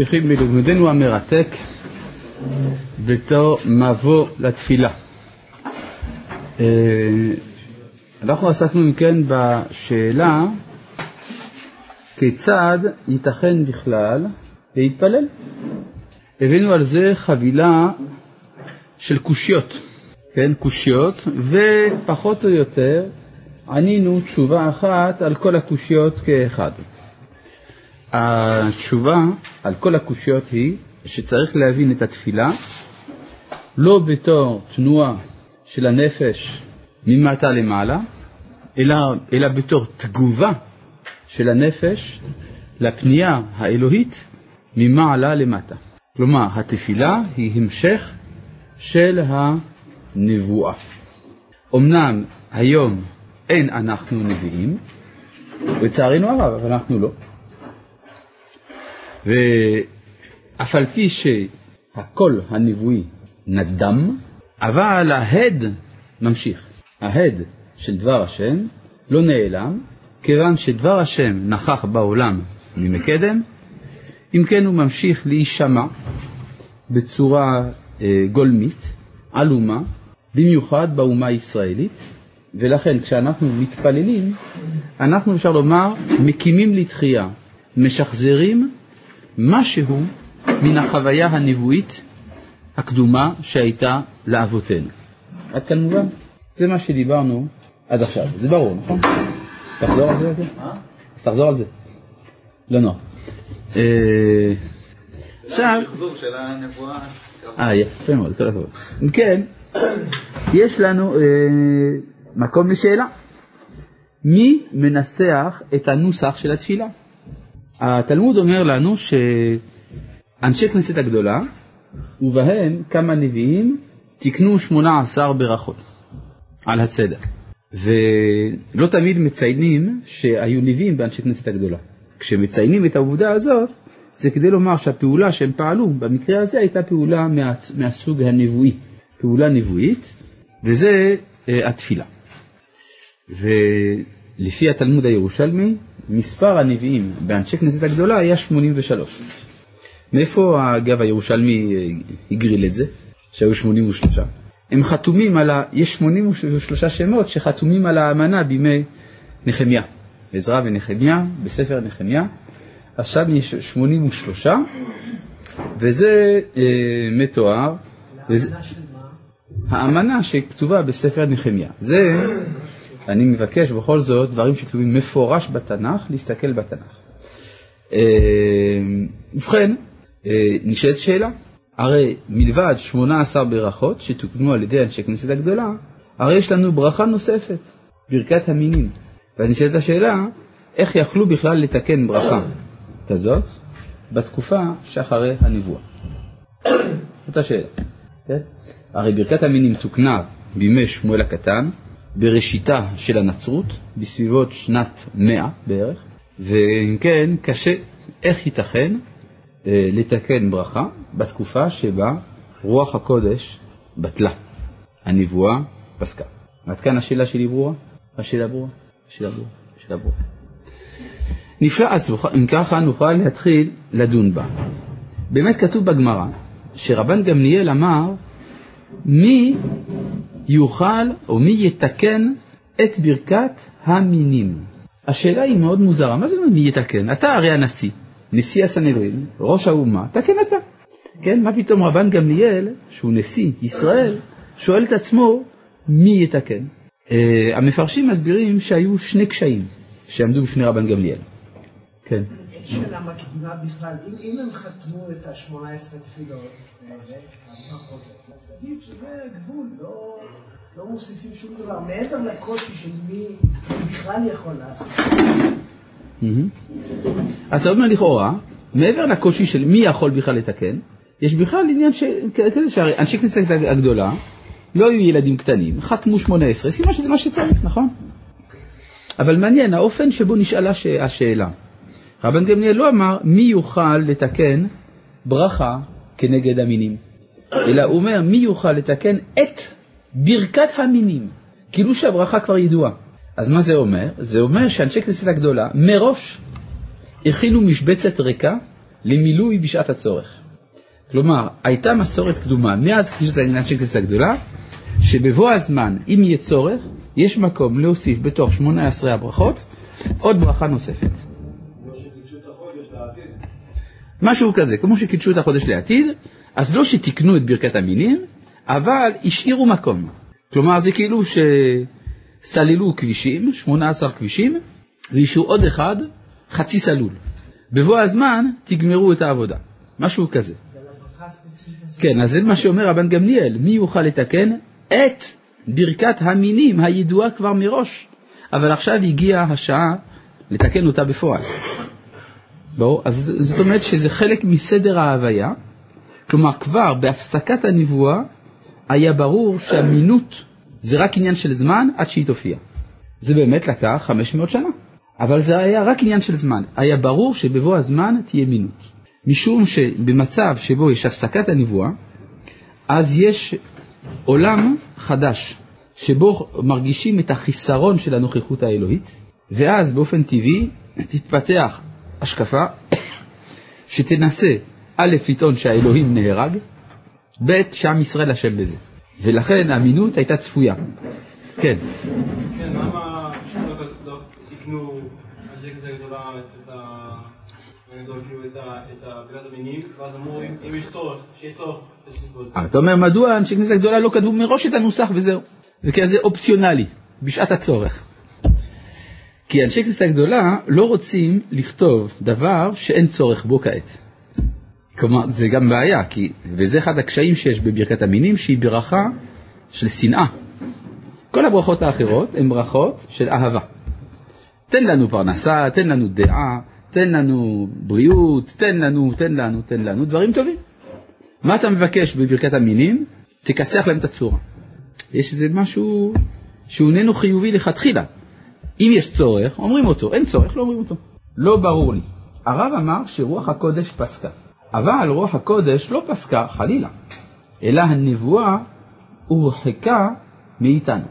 ממשיכים בלימודנו המרתק בתור מבוא לתפילה. אה, אנחנו עסקנו אם כן בשאלה כיצד ייתכן בכלל להתפלל. הבאנו על זה חבילה של קושיות, כן, קושיות, ופחות או יותר ענינו תשובה אחת על כל הקושיות כאחד. התשובה על כל הקושיות היא שצריך להבין את התפילה לא בתור תנועה של הנפש ממטה למעלה, אלא, אלא בתור תגובה של הנפש לפנייה האלוהית ממעלה למטה. כלומר, התפילה היא המשך של הנבואה. אמנם היום אין אנחנו נביאים, לצערנו הרב, אבל אנחנו לא. ואף על פי שהקול הנבואי נדם, אבל ההד ממשיך. ההד של דבר השם לא נעלם, כיוון שדבר השם נכח בעולם ממקדם, אם כן הוא ממשיך להישמע בצורה אה, גולמית, עלומה, במיוחד באומה הישראלית, ולכן כשאנחנו מתפללים, אנחנו אפשר לומר מקימים לתחייה, משחזרים משהו מן החוויה הנבואית הקדומה שהייתה לאבותינו. עד כאן מובן? זה מה שדיברנו עד עכשיו. זה ברור, נכון? תחזור על זה? אז תחזור על זה. לא נורא. אה, עכשיו... אה, יפה מאוד, כל הכבוד. אם כן, יש לנו אה, מקום לשאלה. מי מנסח את הנוסח של התפילה? התלמוד אומר לנו שאנשי כנסת הגדולה, ובהם כמה נביאים, תיקנו שמונה עשר ברכות על הסדר. ולא תמיד מציינים שהיו נביאים באנשי כנסת הגדולה. כשמציינים את העובדה הזאת, זה כדי לומר שהפעולה שהם פעלו, במקרה הזה הייתה פעולה מה, מהסוג הנבואי, פעולה נבואית, וזה uh, התפילה. ולפי התלמוד הירושלמי, מספר הנביאים באנשי כנסת הגדולה היה 83. מאיפה אגב הירושלמי הגריל את זה, שהיו 83? הם חתומים על ה... יש 83 שמות שחתומים על האמנה בימי נחמיה. עזרא ונחמיה, בספר נחמיה. עכשיו יש 83, וזה אה, מתואר. וזה... האמנה שכתובה בספר נחמיה. זה אני מבקש בכל זאת דברים שכתובים מפורש בתנ"ך, להסתכל בתנ"ך. אה, ובכן, אה, נשאלת שאלה, הרי מלבד 18 ברכות שתוקנו על ידי אנשי כנסת הגדולה, הרי יש לנו ברכה נוספת, ברכת המינים. ואז נשאלת השאלה, איך יכלו בכלל לתקן ברכה כזאת בתקופה שאחרי הנבואה? זאת השאלה. כן? הרי ברכת המינים תוקנה בימי שמואל הקטן, בראשיתה של הנצרות, בסביבות שנת מאה בערך, ואם כן, קשה, איך ייתכן אה, לתקן ברכה בתקופה שבה רוח הקודש בטלה, הנבואה פסקה. עד כאן השאלה שלי ברורה? השאלה ברורה? השאלה ברורה? השאלה ברורה. נפלא, אז אם ככה נוכל להתחיל לדון בה. באמת כתוב בגמרא שרבן גמליאל אמר מי יוכל או מי יתקן את ברכת המינים. השאלה היא מאוד מוזרה, מה זה אומר מי יתקן? אתה הרי הנשיא, נשיא הסנהדרין, ראש האומה, תקן אתה. כן, מה פתאום רבן גמליאל, שהוא נשיא ישראל, שואל את עצמו מי יתקן. Uh, המפרשים מסבירים שהיו שני קשיים שעמדו בפני רבן גמליאל. כן. שאלה מקדימה בכלל, אם הם חתמו את ה-18 תפילות, נגיד שזה גבול, לא, לא מוסיפים שום דבר, מעבר לקושי של מי בכלל יכול לעשות. אתה אומר לכאורה, מעבר לקושי של מי יכול בכלל לתקן, יש בכלל עניין כזה שהרי אנשי כנסת הגדולה לא היו ילדים קטנים, חתמו 18, סימן שזה מה שצריך, נכון? אבל מעניין האופן שבו נשאלה השאלה. רבן גמליאל לא אמר מי יוכל לתקן ברכה כנגד המינים. אלא הוא אומר מי יוכל לתקן את ברכת המינים, כאילו שהברכה כבר ידועה. אז מה זה אומר? זה אומר שאנשי כנסת הגדולה מראש הכינו משבצת ריקה למילוי בשעת הצורך. כלומר, הייתה מסורת קדומה מאז קדושת אנשי כנסת הגדולה, שבבוא הזמן, אם יהיה צורך, יש מקום להוסיף בתוך 18 הברכות עוד ברכה נוספת. משהו כזה, כמו שקידשו את החודש לעתיד, אז לא שתיקנו את ברכת המינים, אבל השאירו מקום. כלומר, זה כאילו שסללו כבישים, 18 כבישים, והשאירו עוד אחד, חצי סלול. בבוא הזמן תגמרו את העבודה, משהו כזה. כן, אז זה מה שאומר רבן גמליאל, מי יוכל לתקן? את ברכת המינים הידועה כבר מראש, אבל עכשיו הגיעה השעה לתקן אותה בפועל. ברור? אז זאת אומרת שזה חלק מסדר ההוויה, כלומר כבר בהפסקת הנבואה היה ברור שהמינות זה רק עניין של זמן עד שהיא תופיע. זה באמת לקח 500 שנה, אבל זה היה רק עניין של זמן. היה ברור שבבוא הזמן תהיה מינות. משום שבמצב שבו יש הפסקת הנבואה, אז יש עולם חדש, שבו מרגישים את החיסרון של הנוכחות האלוהית, ואז באופן טבעי תתפתח השקפה שתנסה א', לטעון שהאלוהים נהרג, ב', שעם ישראל אשם בזה. ולכן האמינות הייתה צפויה. כן. כן, למה לא תקנו אנשי כזה גדולה את ה... אתה אומר מדוע אנשי כנסת גדולה לא כתבו מראש את הנוסח וזהו, וכי זה אופציונלי, בשעת הצורך. כי אנשי כנסת הגדולה לא רוצים לכתוב דבר שאין צורך בו כעת. כלומר, זה גם בעיה, כי, וזה אחד הקשיים שיש בברכת המינים, שהיא ברכה של שנאה. כל הברכות האחרות הן ברכות של אהבה. תן לנו פרנסה, תן לנו דעה, תן לנו בריאות, תן לנו, תן לנו, תן לנו, דברים טובים. מה אתה מבקש בברכת המינים? תכסח להם את הצורה. יש איזה משהו שהוא איננו חיובי לכתחילה. אם יש צורך, אומרים אותו, אין צורך, לא אומרים אותו. לא ברור לי. הרב אמר שרוח הקודש פסקה, אבל רוח הקודש לא פסקה, חלילה, אלא הנבואה הורחקה מאיתנו.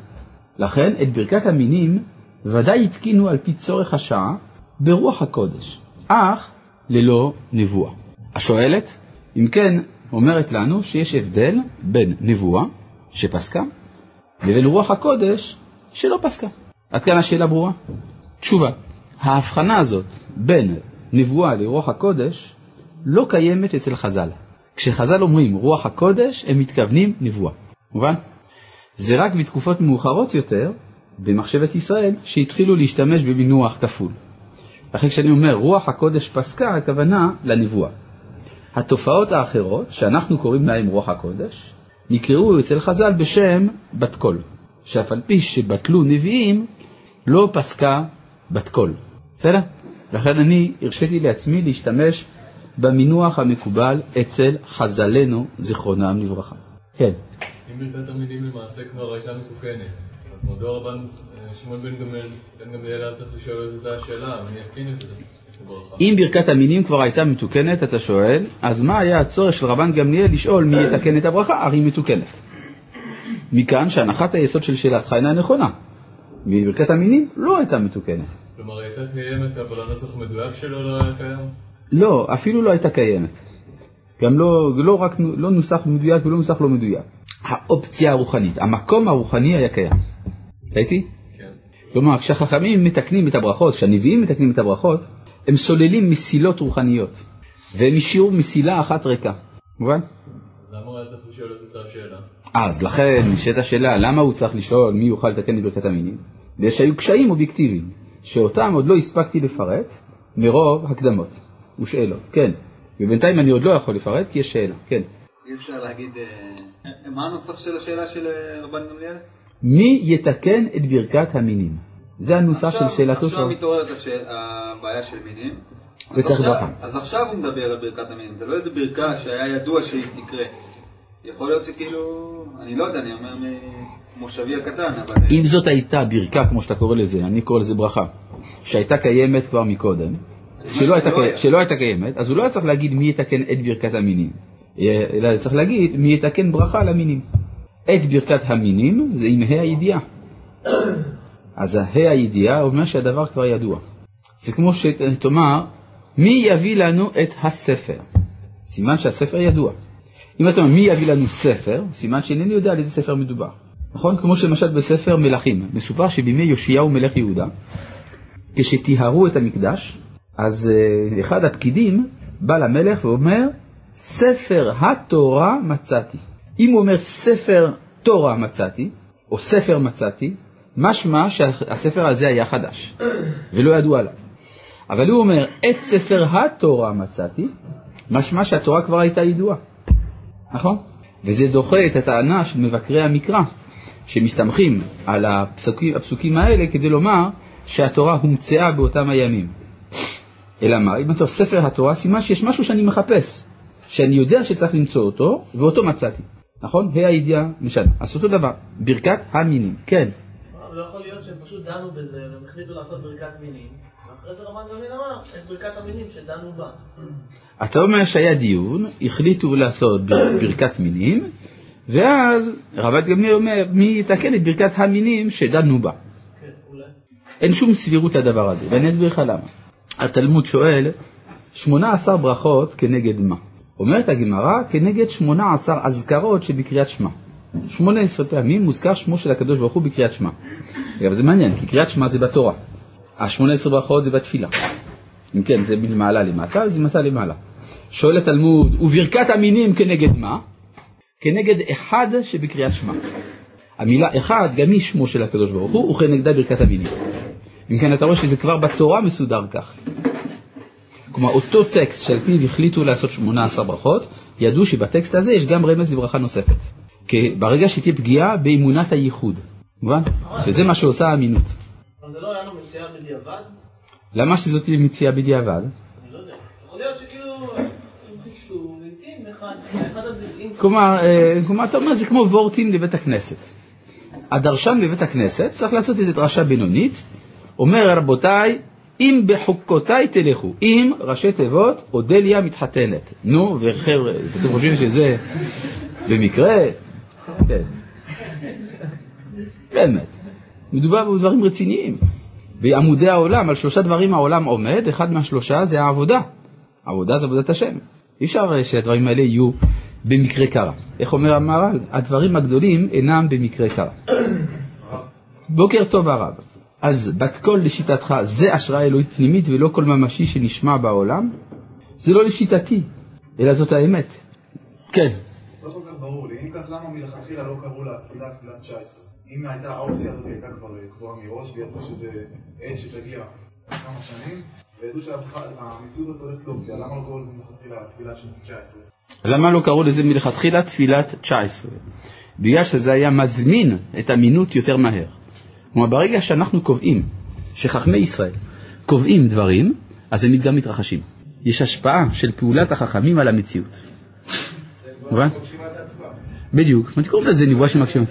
לכן את ברכת המינים ודאי התקינו על פי צורך השעה ברוח הקודש, אך ללא נבואה. השואלת, אם כן, אומרת לנו שיש הבדל בין נבואה שפסקה לבין רוח הקודש שלא פסקה. עד כאן השאלה ברורה? תשובה, ההבחנה הזאת בין נבואה לרוח הקודש לא קיימת אצל חז"ל. כשחז"ל אומרים רוח הקודש, הם מתכוונים נבואה. מובן? זה רק בתקופות מאוחרות יותר, במחשבת ישראל, שהתחילו להשתמש במינוח כפול. לכן כשאני אומר רוח הקודש פסקה, הכוונה לנבואה. התופעות האחרות, שאנחנו קוראים להן רוח הקודש, נקראו אצל חז"ל בשם בת קול, שאף על פי שבטלו נביאים, לא פסקה בת קול. בסדר? לכן אני הרשיתי לעצמי להשתמש במינוח המקובל אצל חז"לנו, זיכרונם לברכה. כן. אם ברכת המילים למעשה כבר הייתה מתוקנת, אז מדוע רבן אה, שמעון בן גמליאל היה צריך לשאול את השאלה, מי יתקין את זה? אם ברכת המינים כבר הייתה מתוקנת, אתה שואל, אז מה היה הצורך של רבן גמליאל לשאול מי יתקן את הברכה? הרי היא מתוקנת. מכאן שהנחת היסוד של שאלתך אינה נכונה. בברכת המינים לא הייתה מתוקנת. כלומר, היא הייתה קיימת, אבל הנוסח המדויק שלו לא היה קיים? לא, אפילו לא הייתה קיימת. גם לא, לא רק, לא נוסח מדויק ולא נוסח לא מדויק. האופציה הרוחנית, המקום הרוחני היה קיים. ראיתי? כן. כלומר, כשהחכמים מתקנים את הברכות, כשהנביאים מתקנים את הברכות, הם סוללים מסילות רוחניות, והם השאירו מסילה אחת ריקה. מובן? אז למה הוא היה צריך לשאול את אותה שאלה? אז לכן נשאלת השאלה, למה הוא צריך לשאול מי יוכל לתקן את ברכת המינים? בגלל שהיו קשיים אובייקטיביים, שאותם עוד לא הספקתי לפרט מרוב הקדמות ושאלות. כן, ובינתיים אני עוד לא יכול לפרט כי יש שאלה. כן. אי אפשר להגיד, אה, מה הנוסח של השאלה של אה, רבן גמליאל? מי יתקן את ברכת המינים? זה הנוסח של שאלתו של... עכשיו מתעוררת הבעיה של מינים. וצריך ברכה. אז עכשיו הוא מדבר על ברכת המינים, זה לא איזה ברכה שהיה ידוע שהיא תקרה. יכול להיות שכאילו, אני לא יודע, אני אומר ממושבי הקטן, אבל... אם זאת הייתה ברכה, כמו שאתה קורא לזה, אני קורא לזה ברכה, שהייתה קיימת כבר מקודם, שלא הייתה, לא שלא הייתה קיימת, אז הוא לא היה צריך להגיד מי יתקן את ברכת המינים, אלא צריך להגיד מי יתקן ברכה למינים. את ברכת המינים זה עם ה' הידיעה. אז ה' הידיעה אומר שהדבר כבר ידוע. זה כמו שתאמר, מי יביא לנו את הספר? סימן שהספר ידוע. אם אתה אומר מי יביא לנו ספר, סימן שאינני יודע על איזה ספר מדובר. נכון? כמו שלמשל בספר מלכים, מסופר שבימי יאשיהו מלך יהודה, כשטיהרו את המקדש, אז uh, אחד הפקידים בא למלך ואומר, ספר התורה מצאתי. אם הוא אומר ספר תורה מצאתי, או ספר מצאתי, משמע שהספר הזה היה חדש, ולא ידעו עליו. אבל הוא אומר, את ספר התורה מצאתי, משמע שהתורה כבר הייתה ידועה, נכון? וזה דוחה את הטענה של מבקרי המקרא, שמסתמכים על הפסוקים, הפסוקים האלה כדי לומר שהתורה הומצאה באותם הימים. אלא מה? אם אתה ספר התורה, סימן שיש משהו שאני מחפש, שאני יודע שצריך למצוא אותו, ואותו מצאתי. נכון? ה' הידיעה משנה. אז אותו דבר, ברכת המינים. כן. לא יכול להיות שהם פשוט דנו בזה, והם החליטו לעשות ברכת מינים, ואחרי זה רמת גמליאל אמר את ברכת המינים שדנו בה. אתה אומר שהיה דיון, החליטו לעשות ברכת מינים, ואז רבת גמליאל אומר, מי יתקן את ברכת המינים שדנו בה. כן. אין שום סבירות לדבר הזה, ואני אסביר לך למה. התלמוד שואל, 18 ברכות כנגד מה? אומרת הגמרא, כנגד 18 אזכרות שבקריאת שמע. 18 פעמים מוזכר שמו של הקדוש ברוך הוא בקריאת שמע. אגב, זה מעניין, כי קריאת שמע זה בתורה. ה-18 ברכות זה בתפילה. אם כן, זה מלמעלה למטה, זה מטה למעלה. שואל התלמוד, וברכת המינים כנגד מה? כנגד אחד שבקריאת שמע. המילה אחד, גם היא שמו של הקדוש ברוך הוא, וכנגדה ברכת המינים. אם כן, אתה רואה שזה כבר בתורה מסודר כך. כלומר, אותו טקסט שעל פיו החליטו לעשות 18 ברכות, ידעו שבטקסט הזה יש גם רמז לברכה נוספת. כי ברגע שתהיה פגיעה באמונת הייחוד, מובן? שזה מה שעושה האמינות. אבל זה לא היה לו מציאה בדיעבד? למה שזאת תהיה מציאה בדיעבד? אני לא יודע. יכול להיות שכאילו. כלומר, אה, כלומר, אתה אומר, זה כמו וורטים לבית הכנסת. הדרשן בבית הכנסת צריך לעשות איזו דרשה בינונית, אומר רבותיי, אם בחוקותיי תלכו, אם ראשי תיבות, אודליה מתחתנת. נו, וחבר'ה, אתם חושבים שזה במקרה? כן. באמת. מדובר בדברים רציניים. בעמודי העולם, על שלושה דברים העולם עומד, אחד מהשלושה זה העבודה. העבודה זה עבודת השם. אי אפשר שהדברים האלה יהיו במקרה קרה. איך אומר המהר"ל? הדברים הגדולים אינם במקרה קרה. בוקר טוב הרב. אז בת קול לשיטתך זה השראה אלוהית פנימית ולא כל ממשי שנשמע בעולם? זה לא לשיטתי, אלא זאת האמת. כן. לא כל כך ברור לי, אם כך למה מלכתחילה לא קראו לה תפילת תפילת 19? אם הייתה האופציה הזאת הייתה כבר קבועה מראש וידעו שזה עת שתגיע כמה שנים וידעו שהמציאות הזאת הולכת להופיע, למה לא קראו לזה מלכתחילה תפילת 19? למה לא קראו לזה מלכתחילה תפילת 19? בגלל שזה היה מזמין את אמינות יותר מהר. כלומר, ברגע שאנחנו קובעים, שחכמי ישראל קובעים דברים, אז הם גם מתרחשים. יש השפעה של פעולת החכמים על המציאות. מובן? בדיוק, אני קורא לזה נבואה שמקשיבה.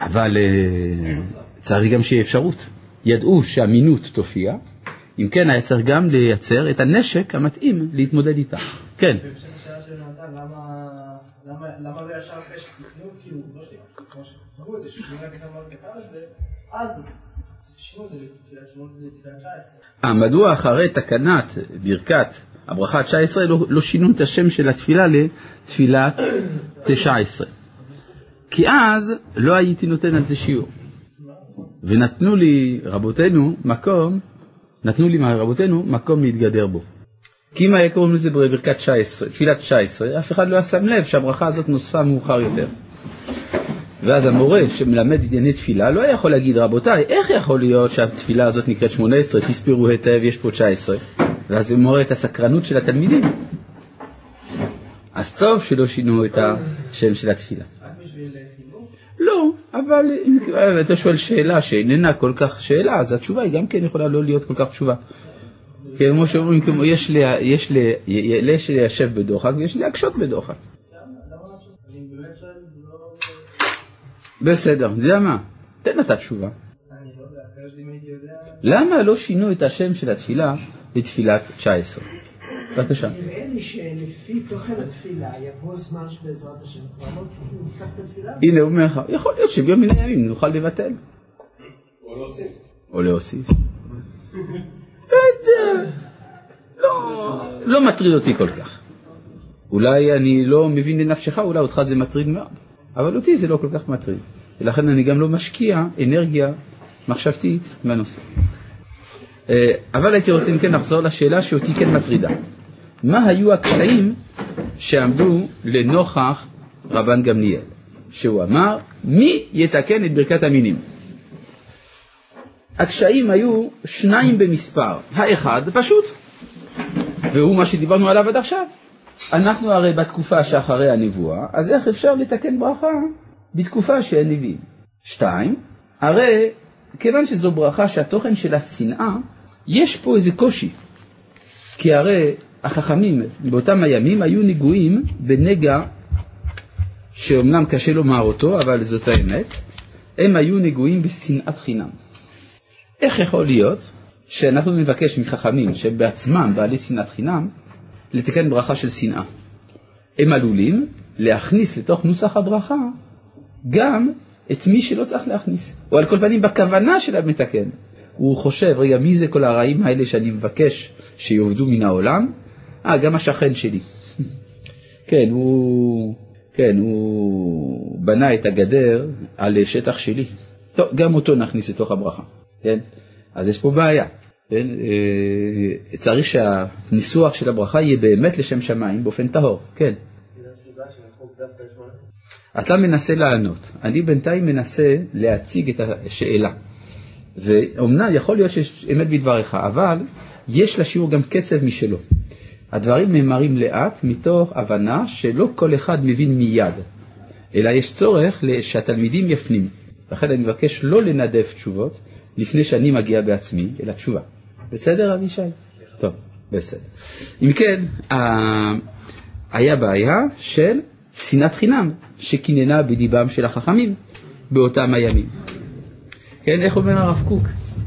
אבל אה, צריך גם שיהיה אפשרות. ידעו שאמינות תופיע, אם כן היה צריך גם לייצר את הנשק המתאים להתמודד איתה. כן. למה לא ישר אחרי שתכנון, כאילו, לא שנייה, שקראו את זה, ששינו את המועד קרא את זה, אז שינו את זה לתפילת שמות לתפילת 19. אה, מדוע אחרי תקנת ברכת הברכה 19 לא, לא שינו את השם של התפילה לתפילת 19? כי אז לא הייתי נותן על זה שיעור. ונתנו לי רבותינו מקום, נתנו לי רבותינו מקום להתגדר בו. כי אם היה קוראים לזה בברכת 19, תפילת 19, אף אחד לא היה שם לב שהברכה הזאת נוספה מאוחר יותר. ואז המורה שמלמד ענייני תפילה לא יכול להגיד, רבותיי, איך יכול להיות שהתפילה הזאת נקראת 18, תספרו היטב, יש פה 19. ואז זה מורה את הסקרנות של התלמידים. אז טוב שלא שינו את השם של התפילה. חינוך? לא, אבל אם אתה שואל שאלה שאיננה כל כך שאלה, אז התשובה היא גם כן יכולה לא להיות כל כך תשובה. כמו שאומרים, יש ליישב בדוחק ויש להקשות בדוחק. בסדר, אתה יודע מה? תן אתה תשובה. אני יודע, אחרי שאם הייתי יודע... למה לא שינו את השם של התפילה לתפילת 19? בבקשה. נראה לי שלפי תוכן התפילה יבוא זמן שבעזרת השם כבר לא נפתח את התפילה. הנה הוא אומר לך, יכול להיות שביום מן הימים נוכל לבטל. או להוסיף. או להוסיף. לא. לא, לא מטריד אותי כל כך. אולי אני לא מבין לנפשך, אולי אותך זה מטריד מאוד, אבל אותי זה לא כל כך מטריד. ולכן אני גם לא משקיע אנרגיה מחשבתית בנושא. אה, אבל הייתי רוצה אם כן לחזור לשאלה שאותי כן מטרידה. מה היו הקשיים שעמדו לנוכח רבן גמליאל? שהוא אמר, מי יתקן את ברכת המינים? הקשיים היו שניים במספר. האחד פשוט, והוא מה שדיברנו עליו עד עכשיו. אנחנו הרי בתקופה שאחרי הנבואה, אז איך אפשר לתקן ברכה בתקופה שאין נביאים? שתיים, הרי כיוון שזו ברכה שהתוכן שלה שנאה, יש פה איזה קושי. כי הרי החכמים באותם הימים היו נגועים בנגע שאומנם קשה לומר אותו, אבל זאת האמת, הם היו נגועים בשנאת חינם. איך יכול להיות שאנחנו נבקש מחכמים שהם בעצמם בעלי שנאת חינם לתקן ברכה של שנאה? הם עלולים להכניס לתוך נוסח הברכה גם את מי שלא צריך להכניס, או על כל פנים בכוונה של המתקן. הוא חושב, רגע, מי זה כל הרעים האלה שאני מבקש שיעובדו מן העולם? אה, גם השכן שלי. כן, הוא, כן, הוא בנה את הגדר על שטח שלי. טוב, גם אותו נכניס לתוך הברכה, כן? אז יש פה בעיה. כן? אה, צריך שהניסוח של הברכה יהיה באמת לשם שמיים באופן טהור, כן. אתה מנסה לענות, אני בינתיים מנסה להציג את השאלה. ואומנם יכול להיות שיש אמת בדבריך, אבל יש לשיעור גם קצב משלו. הדברים נאמרים לאט מתוך הבנה שלא כל אחד מבין מיד, אלא יש צורך שהתלמידים יפנים. לכן אני מבקש לא לנדף תשובות לפני שאני מגיע בעצמי אל התשובה. בסדר, אבישי? טוב, בסדר. אם כן, היה בעיה של שנאת חינם שקיננה בדיבם של החכמים באותם הימים. כן, איך אומר הרב קוק?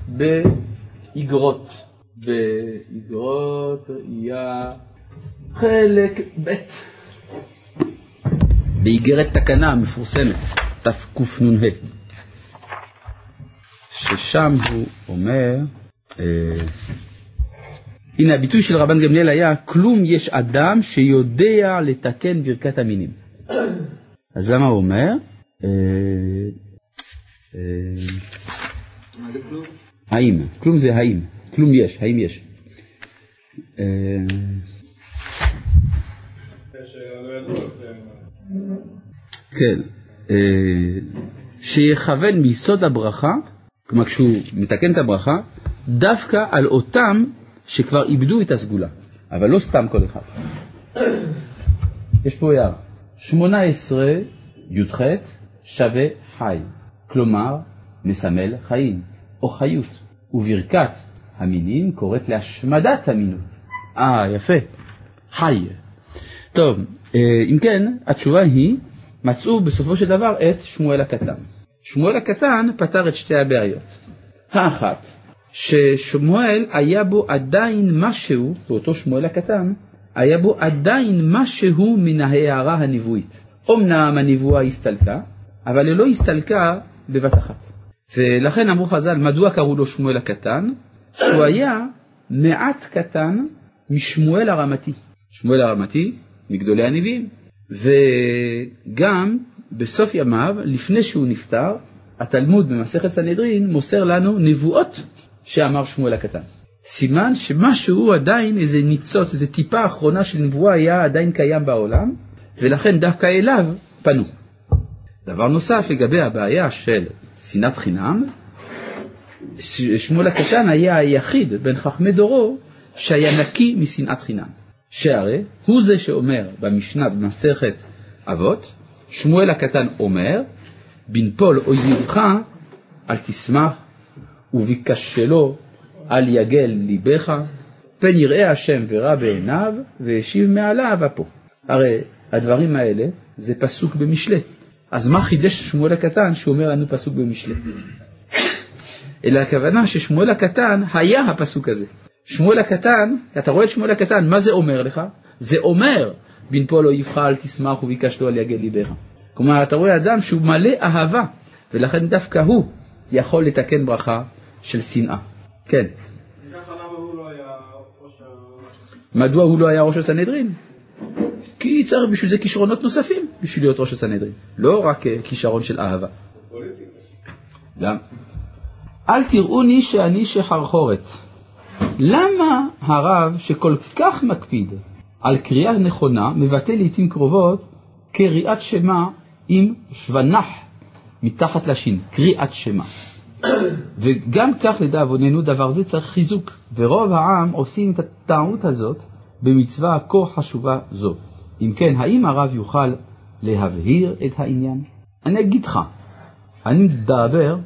באגרות. באגרות ראייה חלק ב' באיגרת תקנה מפורסמת, תקנ"ה, ששם הוא אומר, הנה הביטוי של רבן גמליאל היה, כלום יש אדם שיודע לתקן ברכת המינים. אז למה הוא אומר? אה, אה, האם, כלום זה האם, כלום יש, האם יש. אה, כן, שיכוון מיסוד הברכה, כלומר כשהוא מתקן את הברכה, דווקא על אותם שכבר איבדו את הסגולה, אבל לא סתם כל אחד. יש פה הערה, 18 י"ח שווה חי, כלומר מסמל חיים או חיות, וברכת המינים קוראת להשמדת המינות. אה, יפה, חי. טוב, אה, אם כן, התשובה היא, מצאו בסופו של דבר את שמואל הקטן. שמואל הקטן פתר את שתי הבעיות. האחת, ששמואל היה בו עדיין משהו, באותו שמואל הקטן, היה בו עדיין משהו מן ההערה הנבואית. אמנם הנבואה הסתלקה, אבל היא לא הסתלקה בבת אחת. ולכן אמרו חז"ל, מדוע קראו לו שמואל הקטן? שהוא היה מעט קטן משמואל הרמתי. שמואל הרמתי, מגדולי הנביאים. וגם בסוף ימיו, לפני שהוא נפטר, התלמוד במסכת סנהדרין מוסר לנו נבואות שאמר שמואל הקטן. סימן שמשהו עדיין, איזה ניצוץ, איזה טיפה אחרונה של נבואה היה עדיין קיים בעולם, ולכן דווקא אליו פנו. דבר נוסף לגבי הבעיה של שנאת חינם, שמואל הקטן היה היחיד בין חכמי דורו שהיה נקי משנאת חינם. שהרי הוא זה שאומר במשנה במסכת אבות, שמואל הקטן אומר, בנפול אויבך אל תשמח וביקשלו אל יגל ליבך, פן יראה השם ורע בעיניו והשיב מעליו אפו. הרי הדברים האלה זה פסוק במשלי. אז מה חידש שמואל הקטן שהוא אומר לנו פסוק במשלי? אלא הכוונה ששמואל הקטן היה הפסוק הזה. שמואל הקטן, אתה רואה את שמואל הקטן, מה זה אומר לך? זה אומר, בנפול אויבך אל תשמח וביקש לו על יגל ליבך. כלומר, אתה רואה אדם שהוא מלא אהבה, ולכן דווקא הוא יכול לתקן ברכה של שנאה. כן. מדוע הוא לא היה ראש הסנהדרין? כי צריך בשביל זה כישרונות נוספים בשביל להיות ראש הסנהדרין, לא רק אה, כישרון של אהבה. גם. אל תראוני שאני שחרחורת. למה הרב שכל כך מקפיד על קריאה נכונה מבטא לעיתים קרובות קריאת שמע עם שוונח מתחת לשין, קריאת שמע. וגם כך לדאבוננו דבר זה צריך חיזוק, ורוב העם עושים את הטעות הזאת במצווה כה חשובה זו. אם כן, האם הרב יוכל להבהיר את העניין? אני אגיד לך, אני מדבר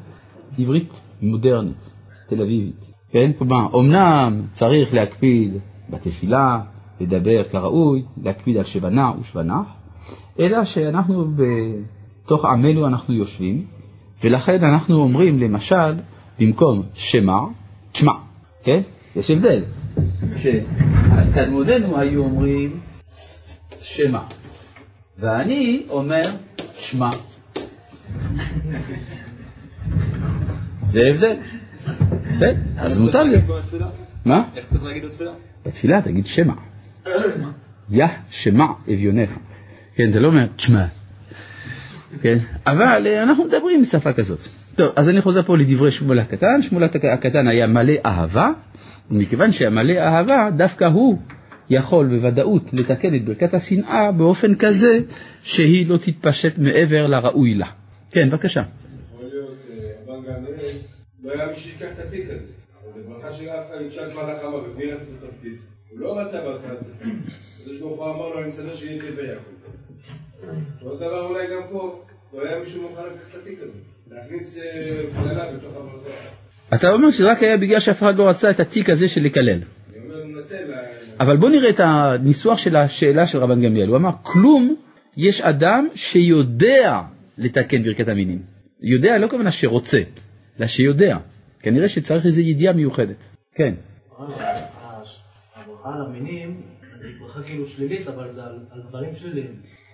עברית מודרנית, תל אביבית, כן? כלומר, אמנם צריך להקפיד בתפילה, לדבר כראוי, להקפיד על שבנה ושבנח, אלא שאנחנו בתוך עמנו אנחנו יושבים, ולכן אנחנו אומרים למשל, במקום שמע, תשמע, כן? יש הבדל. שתלמודנו היו אומרים שמע, ואני אומר שמע. זה הבדל. כן, אז מותר לי. מה? איך צריך להגיד בתפילה? בתפילה תגיד שמע. יא שמע אביונך. כן, אתה לא אומר תשמע. כן, אבל אה, אנחנו מדברים בשפה כזאת. טוב, אז אני חוזר פה לדברי שמואל הקטן. שמואל הקטן היה מלא אהבה, ומכיוון שהיה מלא אהבה, דווקא הוא יכול בוודאות לתקן את ברכת השנאה באופן כזה שהיא לא תתפשט מעבר לראוי לה. כן, בבקשה. יכול להיות, אה, הבן גמליאל, לא היה מי שיקח את התיק הזה. אבל זו ברכה של אף אחד נשאל כבר לחמה ובני רצה בתפקיד. הוא לא רצה בהתחלה. הקדוש ברוך הוא אמר לו, אני אסדר שיהיה כבי יעקב. אותו דבר אולי גם פה, לא היה מישהו מוכן לקחת את התיק הזה. להכניס אה, קללה בתוך הברכה. אתה אומר שרק היה בגלל שאף אחד לא רצה את התיק הזה של לקלל. אבל בוא נראה את הניסוח של השאלה של רבן גמליאל. הוא אמר, כלום יש אדם שיודע לתקן ברכת המינים. יודע לא כוונה שרוצה, אלא שיודע. כנראה שצריך איזו ידיעה מיוחדת. כן. על המינים היא ברכה כאילו שלילית, אבל זה על על דברים שליליים.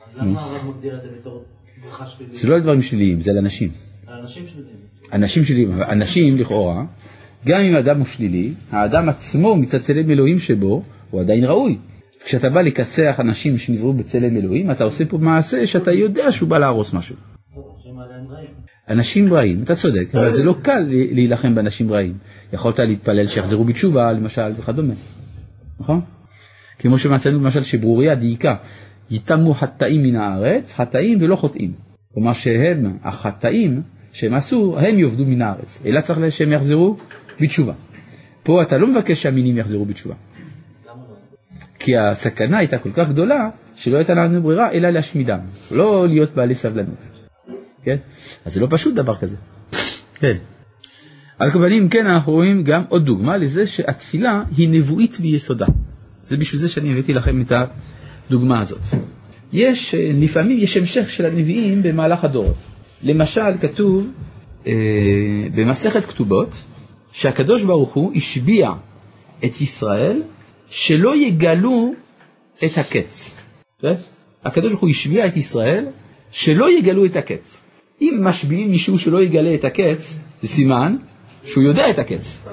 אז למה הרב מגדיר את זה בתור ברכה שלילית? זה לא על דברים שליליים, זה על אנשים. על אנשים שליליים. אנשים שליליים, אנשים לכאורה, גם אם האדם הוא שלילי, האדם עצמו מצד צלם אלוהים שבו, הוא עדיין ראוי. כשאתה בא לכסח אנשים שנבראו בצלם אלוהים, אתה עושה פה מעשה שאתה יודע שהוא בא להרוס משהו. רעים. אנשים רעים, אתה צודק, אבל זה לא קל להילחם באנשים רעים. יכולת להתפלל שיחזרו בתשובה, למשל, וכדומה. נכון? כמו שמצאנו למשל שברוריה דייקה, יתמו חטאים מן הארץ, חטאים ולא חוטאים. כלומר שהם, החטאים שהם עשו, הם יאבדו מן הארץ, אלא צריך שהם יחזרו בתשובה. פה אתה לא מבקש שהמינים יחזרו בתשובה. כי הסכנה הייתה כל כך גדולה, שלא הייתה לנו ברירה אלא להשמידם, לא להיות בעלי סבלנות. כן? אז זה לא פשוט דבר כזה. כן. על כל פנים, כן, אנחנו רואים גם עוד דוגמה לזה שהתפילה היא נבואית ביסודה. זה בשביל זה שאני הבאתי לכם את הדוגמה הזאת. יש, אה, לפעמים יש המשך של הנביאים במהלך הדורות. למשל, כתוב אה, במסכת כתובות, שהקדוש ברוך הוא השביע את ישראל שלא יגלו את הקץ. הקדוש ברוך הוא השביע את ישראל שלא יגלו את הקץ. אם משביעים מישהו שלא יגלה את הקץ, זה סימן שהוא יודע את הקץ.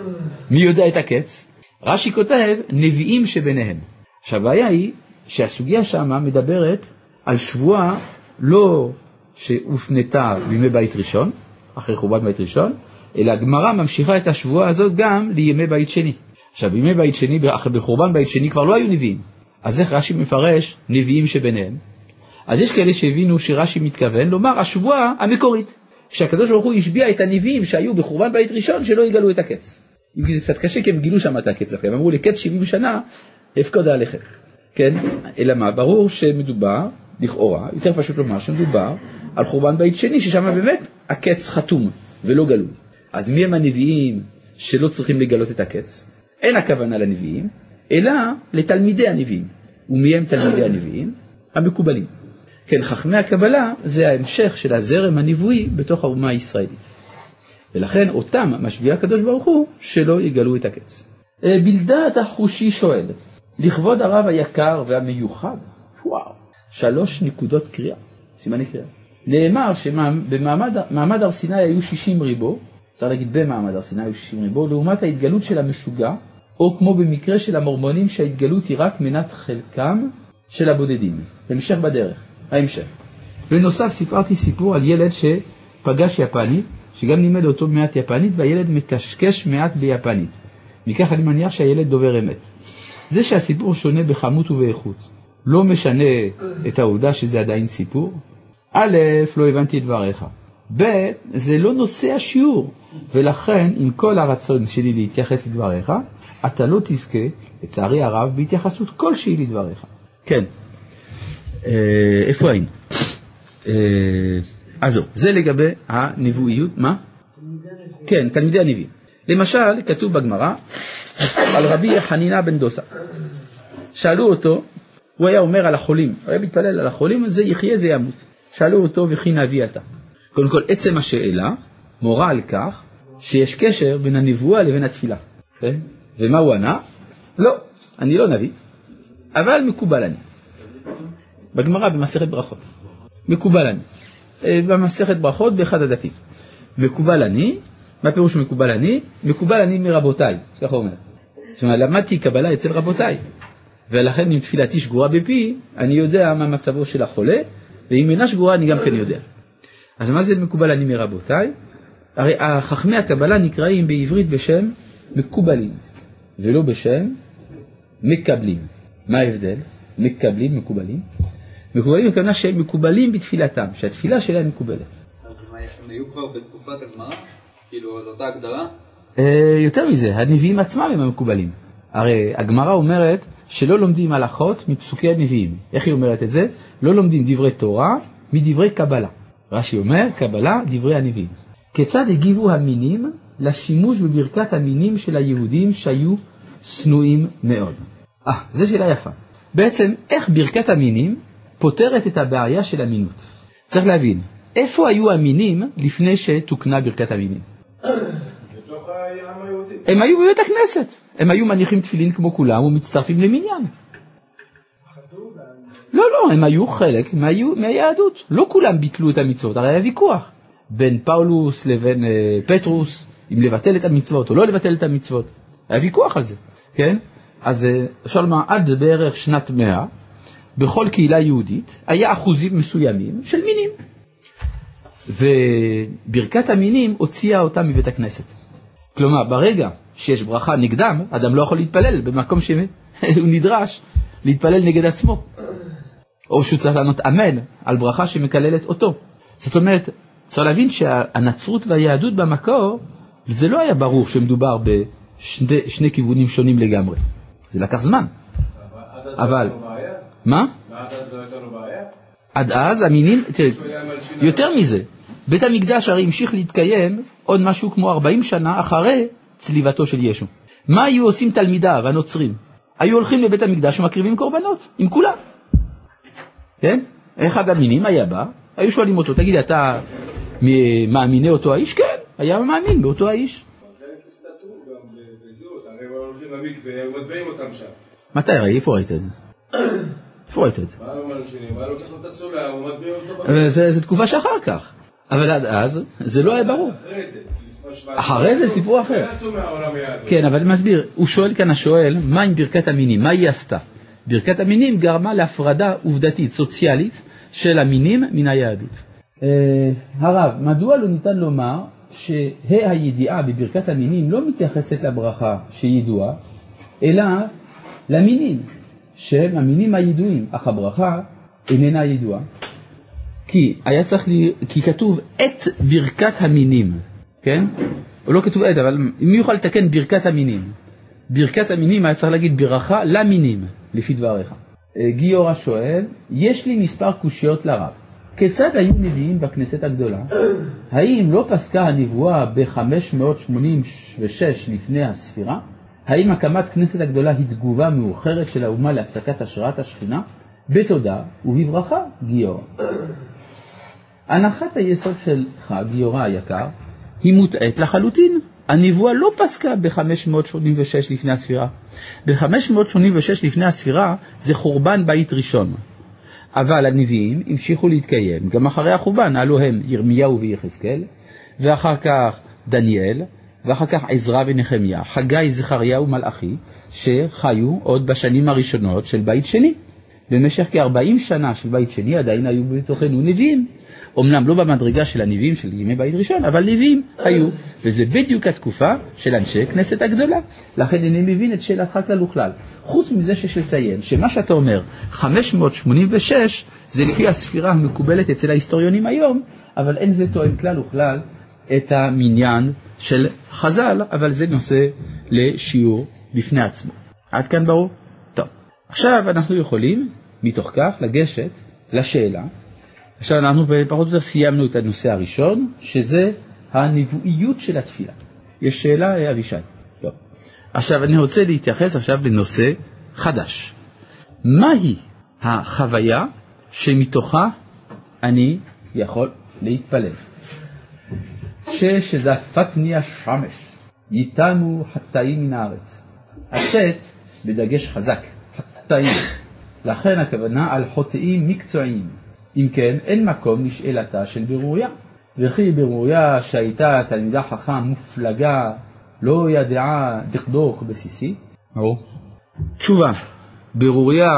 מי יודע את הקץ? רש"י כותב, נביאים שביניהם. עכשיו הבעיה היא שהסוגיה שמה מדברת על שבועה לא שהופנתה בימי בית ראשון, אחרי חורבן בית ראשון, אלא הגמרא ממשיכה את השבועה הזאת גם לימי בית שני. עכשיו בימי בית שני, בחורבן בית שני כבר לא היו נביאים. אז איך רש"י מפרש נביאים שביניהם? אז יש כאלה שהבינו שרש"י מתכוון לומר השבועה המקורית, שהקדוש ברוך הוא השביע את הנביאים שהיו בחורבן בית ראשון שלא יגלו את הקץ. אם זה קצת קשה כי הם גילו שם את הקץ הם אמרו לקץ 70 שנה אפקוד עליכם. כן, אלא מה, ברור שמדובר, לכאורה, יותר פשוט לומר שמדובר על חורבן בית שני ששם באמת הקץ חתום ולא גלוי. אז מי הם הנביאים שלא צריכים לגלות את הקץ? אין הכוונה לנביאים, אלא לתלמידי הנביאים. ומי הם תלמידי הנביאים? המקובלים. כן, חכמי הקבלה זה ההמשך של הזרם הנבואי בתוך האומה הישראלית. ולכן אותם משביע הקדוש ברוך הוא שלא יגלו את הקץ. אה, בלדד החושי שואל, לכבוד הרב היקר והמיוחד, וואו, שלוש נקודות קריאה, סימני קריאה. נאמר שבמעמד הר סיני היו 60 ריבו, צריך להגיד במעמד הר סיני היו 60 ריבו, לעומת ההתגלות של המשוגע או כמו במקרה של המורמונים שההתגלות היא רק מנת חלקם של הבודדים. המשך בדרך, ההמשך. בנוסף סיפרתי סיפור על ילד שפגש יפנית, שגם לימד אותו מעט יפנית, והילד מקשקש מעט ביפנית. מכך אני מניח שהילד דובר אמת. זה שהסיפור שונה בכמות ובאיכות לא משנה את העובדה שזה עדיין סיפור. א', לא הבנתי את דבריך. ב', זה לא נושא השיעור, ולכן עם כל הרצון שלי להתייחס לדבריך, אתה לא תזכה, לצערי הרב, בהתייחסות כלשהי לדבריך. כן, איפה היינו? אה, אז זה לגבי הנבואיות, מה? כן, תלמידי הנביאים. למשל, כתוב בגמרא על רבי חנינה בן דוסה. שאלו אותו, הוא היה אומר על החולים, הוא היה מתפלל על החולים, זה יחיה זה ימות. שאלו אותו וכי נביא אתה. קודם כל, עצם השאלה מורה על כך שיש קשר בין הנבואה לבין התפילה. כן? ומה הוא ענה? לא, אני לא נביא, אבל מקובל אני. בגמרא במסכת ברכות. מקובל אני. אה, במסכת ברכות באחד הדפים. מקובל אני, מה פירוש מקובל אני? מקובל אני מרבותיי, ככה אומר. אומרת, למדתי קבלה אצל רבותיי, ולכן אם תפילתי שגורה בפי, אני יודע מה מצבו של החולה, ואם אינה שגורה אני גם כן יודע. אז מה זה מקובל אני מרבותיי? הרי חכמי הקבלה נקראים בעברית בשם מקובלים, ולא בשם מקבלים. מה ההבדל? מקבלים, מקובלים. מקובלים הכוונה שהם מקובלים בתפילתם, שהתפילה שלהם מקובלת. אז הם היו כבר בתקופת הגמרא? כאילו, על אותה הגדרה? אה, יותר מזה, הנביאים עצמם הם המקובלים. הרי הגמרא אומרת שלא לומדים הלכות מפסוקי הנביאים. איך היא אומרת את זה? לא לומדים דברי תורה מדברי קבלה. רש"י אומר, קבלה, דברי הנביאים. כיצד הגיבו המינים לשימוש בברכת המינים של היהודים שהיו שנואים מאוד? אה, זו שאלה יפה. בעצם, איך ברכת המינים פותרת את הבעיה של המינות? צריך להבין, איפה היו המינים לפני שתוקנה ברכת המינים? בתוך העם היהודי. הם היו בבית הכנסת, הם היו מניחים תפילין כמו כולם ומצטרפים למניין. לא, לא, הם היו חלק מהיו, מהיהדות. לא כולם ביטלו את המצוות, הרי היה ויכוח בין פאולוס לבין אה, פטרוס, אם לבטל את המצוות או לא לבטל את המצוות. היה ויכוח על זה, כן? אז אה, אפשר לומר, עד בערך שנת מאה, בכל קהילה יהודית היה אחוזים מסוימים של מינים. וברכת המינים הוציאה אותם מבית הכנסת. כלומר, ברגע שיש ברכה נגדם, אדם לא יכול להתפלל במקום שהוא נדרש להתפלל נגד עצמו. או שהוא צריך לענות אמן על ברכה שמקללת אותו. זאת אומרת, צריך להבין שהנצרות והיהדות במקור, זה לא היה ברור שמדובר בשני כיוונים שונים לגמרי. זה לקח זמן. אבל... מה? עד אז לא הייתה לו בעיה? עד אז המינים, תראה, יותר מזה, בית המקדש הרי המשיך להתקיים עוד משהו כמו 40 שנה אחרי צליבתו של ישו. מה היו עושים תלמידיו הנוצרים? היו הולכים לבית המקדש ומקריבים קורבנות, עם כולם. כן? אחד המינים היה בא, היו שואלים אותו, תגיד, אתה מאמיני אותו האיש? כן, היה מאמין באותו האיש. מתי? איפה ראית את זה? איפה ראית את זה? מה אומר השני? מה לוקח לו את הסולר, הוא מטביע אותו אבל זה, זה תקופה שאחר כך. אבל עד אז זה לא היה ברור. אחרי זה. סיפור אחר. כן, אבל אני מסביר, הוא שואל כאן השואל, מה עם ברכת המינים? מה היא עשתה? ברכת המינים גרמה להפרדה עובדתית, סוציאלית, של המינים מן היהדות. אה, הרב, מדוע לא ניתן לומר שה' הידיעה בברכת המינים לא מתייחסת לברכה שידועה, אלא למינים, שהם המינים הידועים, אך הברכה איננה ידועה. כי היה צריך, לי, כי כתוב את ברכת המינים, כן? או לא כתוב את, אבל מי יוכל לתקן ברכת המינים? ברכת המינים היה צריך להגיד ברכה למינים, לפי דבריך. אה, גיורא שואל, יש לי מספר קושיות לרב. כיצד היו נביאים בכנסת הגדולה? האם לא פסקה הנבואה ב-586 לפני הספירה? האם הקמת כנסת הגדולה היא תגובה מאוחרת של האומה להפסקת השראת השכינה? בתודה ובברכה, גיורא. הנחת היסוד שלך, גיורא היקר, היא מוטעית לחלוטין. הנבואה לא פסקה ב-586 לפני הספירה. ב-586 לפני הספירה זה חורבן בית ראשון. אבל הנביאים המשיכו להתקיים גם אחרי החורבן, הלו הם ירמיהו ויחזקאל, ואחר כך דניאל, ואחר כך עזרא ונחמיה, חגי, זכריה ומלאכי, שחיו עוד בשנים הראשונות של בית שני. במשך כ-40 שנה של בית שני עדיין היו בתוכנו נביאים. אמנם לא במדרגה של הנביאים של ימי בית ראשון, אבל נביאים היו, וזה בדיוק התקופה של אנשי כנסת הגדולה. לכן אני מבין את שאלתך כלל וכלל. חוץ מזה שיש לציין שמה שאתה אומר, 586, זה לפי הספירה המקובלת אצל ההיסטוריונים היום, אבל אין זה תואם כלל וכלל את המניין של חז"ל, אבל זה נושא לשיעור בפני עצמו. עד כאן ברור? טוב. עכשיו אנחנו יכולים, מתוך כך, לגשת לשאלה. עכשיו אנחנו פחות או יותר סיימנו את הנושא הראשון, שזה הנבואיות של התפילה. יש שאלה, אבישי? לא. עכשיו אני רוצה להתייחס עכשיו לנושא חדש. מהי החוויה שמתוכה אני יכול להתפלל? ששזפתני השמש, ייתנו חטאים מן הארץ. השט בדגש חזק, חטאים. לכן הכוונה על חוטאים מקצועיים. אם כן, אין מקום לשאלתה של ברוריה. וכי ברוריה שהייתה תלמידה חכם מופלגה, לא ידעה דקדוק בסיסי. ברור. תשובה, ברוריה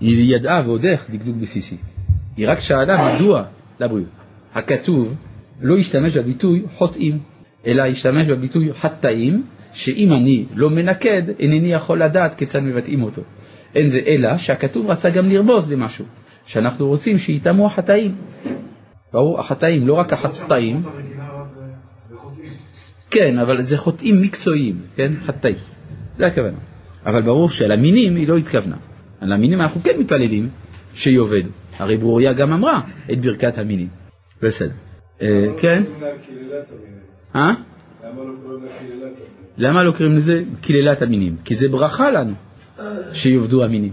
היא ידעה ועוד איך דקדוק בסיסי. היא רק שאלה מדוע, לבריאות. הכתוב לא השתמש בביטוי חוטאים, אלא השתמש בביטוי חטאים, שאם אני לא מנקד, אינני יכול לדעת כיצד מבטאים אותו. אין זה אלא שהכתוב רצה גם לרמוז למשהו, שאנחנו רוצים שיטמעו החטאים. ברור, החטאים, לא רק החטאים. כן, אבל זה חוטאים מקצועיים, כן? חטאים. זה הכוונה. אבל ברור שעל המינים היא לא התכוונה. על המינים אנחנו כן מתפללים שיאבדו. הרי ברוריה גם אמרה את ברכת המינים. בסדר. אה, כן? אה? למה לא קוראים לזה קללת המינים? כי זה ברכה לנו שיאבדו המינים.